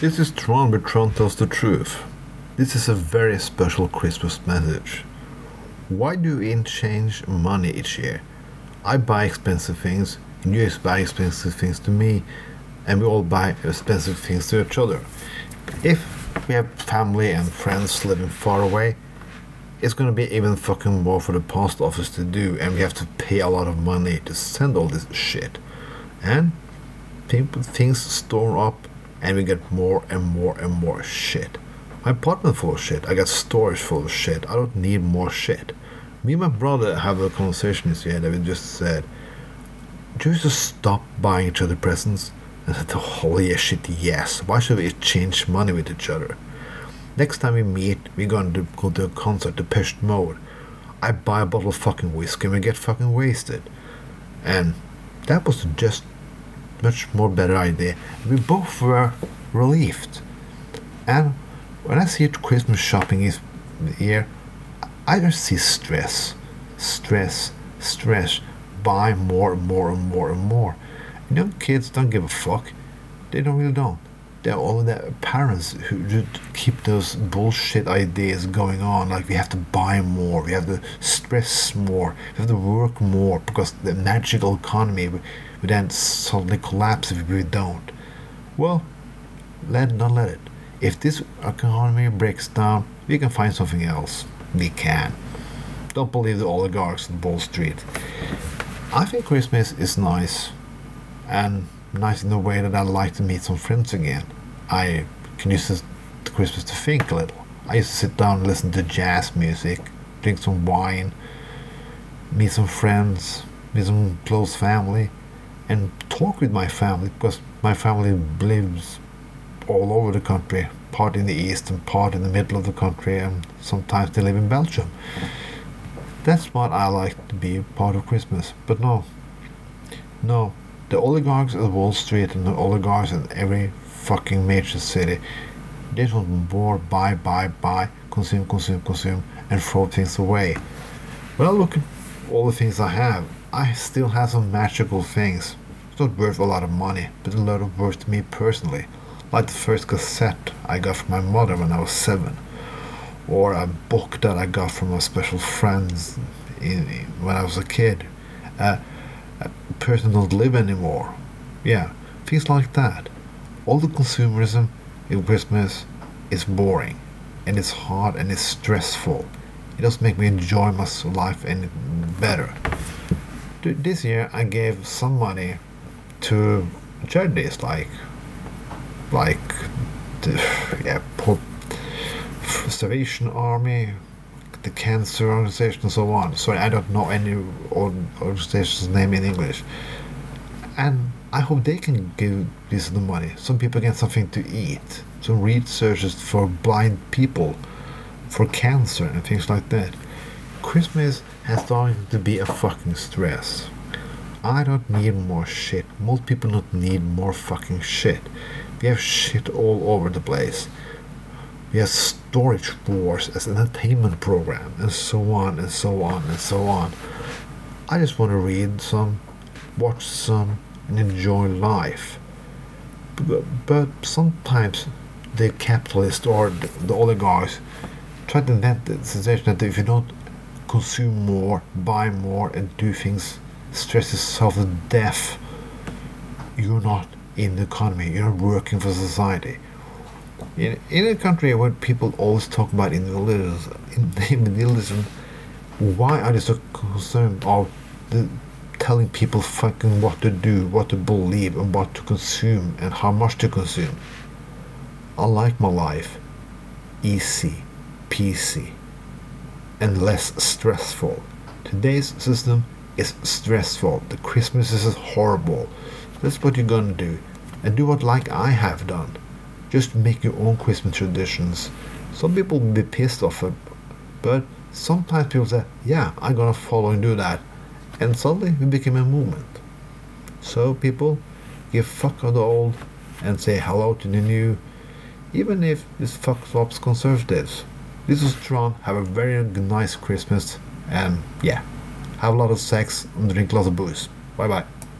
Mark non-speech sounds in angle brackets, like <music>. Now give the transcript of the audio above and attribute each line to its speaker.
Speaker 1: This is Tron, but Tron tells the truth. This is a very special Christmas message. Why do we change money each year? I buy expensive things, and you buy expensive things to me, and we all buy expensive things to each other. If we have family and friends living far away, it's gonna be even fucking more for the post office to do, and we have to pay a lot of money to send all this shit. And things store up, and we get more and more and more shit. My apartment full of shit. I got storage full of shit. I don't need more shit. Me and my brother have a conversation this year that we just said, do you just stop buying each other presents? <laughs> And I said, holy shit, yes. Why should we exchange money with each other? Next time we meet, we're going to go to a concert, Depeche Mode. I buy a bottle of fucking whiskey and we get fucking wasted. And that was just much more better idea. We both were relieved. And when I see Christmas shopping is here, I just see stress, stress, stress. Buy more and more and more and more. Young kids don't give a fuck. They don't really don't. All their parents who just keep those bullshit ideas going on. Like we have to buy more, we have to stress more, we have to work more because the magical economy would then suddenly collapse if we don't. Well, let not let it. If this economy breaks down, we can find something else. We can. Don't believe the oligarchs on Wall Street. I think Christmas is nice, and nice in the way that I like to meet some friends again. I can use Christmas to think a little. I used to sit down and listen to jazz music, drink some wine, meet some friends, meet some close family, and talk with my family because my family lives all over the country, part in the east and part in the middle of the country, and sometimes they live in Belgium. That's what I like to be part of Christmas. But no, no, the oligarchs at Wall Street and the oligarchs in every fucking major city, they want more buy, buy, buy, consume, consume, consume, and throw things away. Well, look at all the things I have. I still have some magical things. It's not worth a lot of money, but a lot of worth to me personally like the first cassette I got from my mother when I was seven, or a book that I got from a special friend in, when I was a kid. Uh, a person don't live anymore. Yeah, things like that. All the consumerism in Christmas is boring, and it's hard and it's stressful. It doesn't make me enjoy my life any better. This year I gave some money to charities like like the <sighs> yeah, Salvation Army, the Cancer Organization, and so on. Sorry, I don't know any organization's name in English. And I hope they can give this the money. Some people get something to eat. Some researchers for blind people, for cancer and things like that. Christmas has started to be a fucking stress. I don't need more shit. Most people don't need more fucking shit. We have shit all over the place. We have storage wars as an entertainment program, and so on and so on and so on. I just want to read some, watch some, and enjoy life. But, sometimes the capitalists or the, oligarchs try to invent the situation that if you don't consume more, buy more, and do things, stress yourself to death, you're not in the economy. You're not working for society. In, in a country where people always talk about <laughs> individualism, why are they so concerned of the, telling people fucking what to do, what to believe, and what to consume, and how much to consume? I like my life easy, peasy, and less stressful. Today's system is stressful. The Christmas is horrible. That's what you're gonna do. And do what like I have done. Just make your own Christmas traditions. Some people will be pissed off it, but sometimes people say, yeah, I'm gonna follow and do that. And suddenly we became a movement. So people give fuck of the old and say hello to the new, even if this fucks up conservatives. This is Tron. Have a very nice Christmas, and yeah, have a lot of sex and drink lots of booze. Bye bye.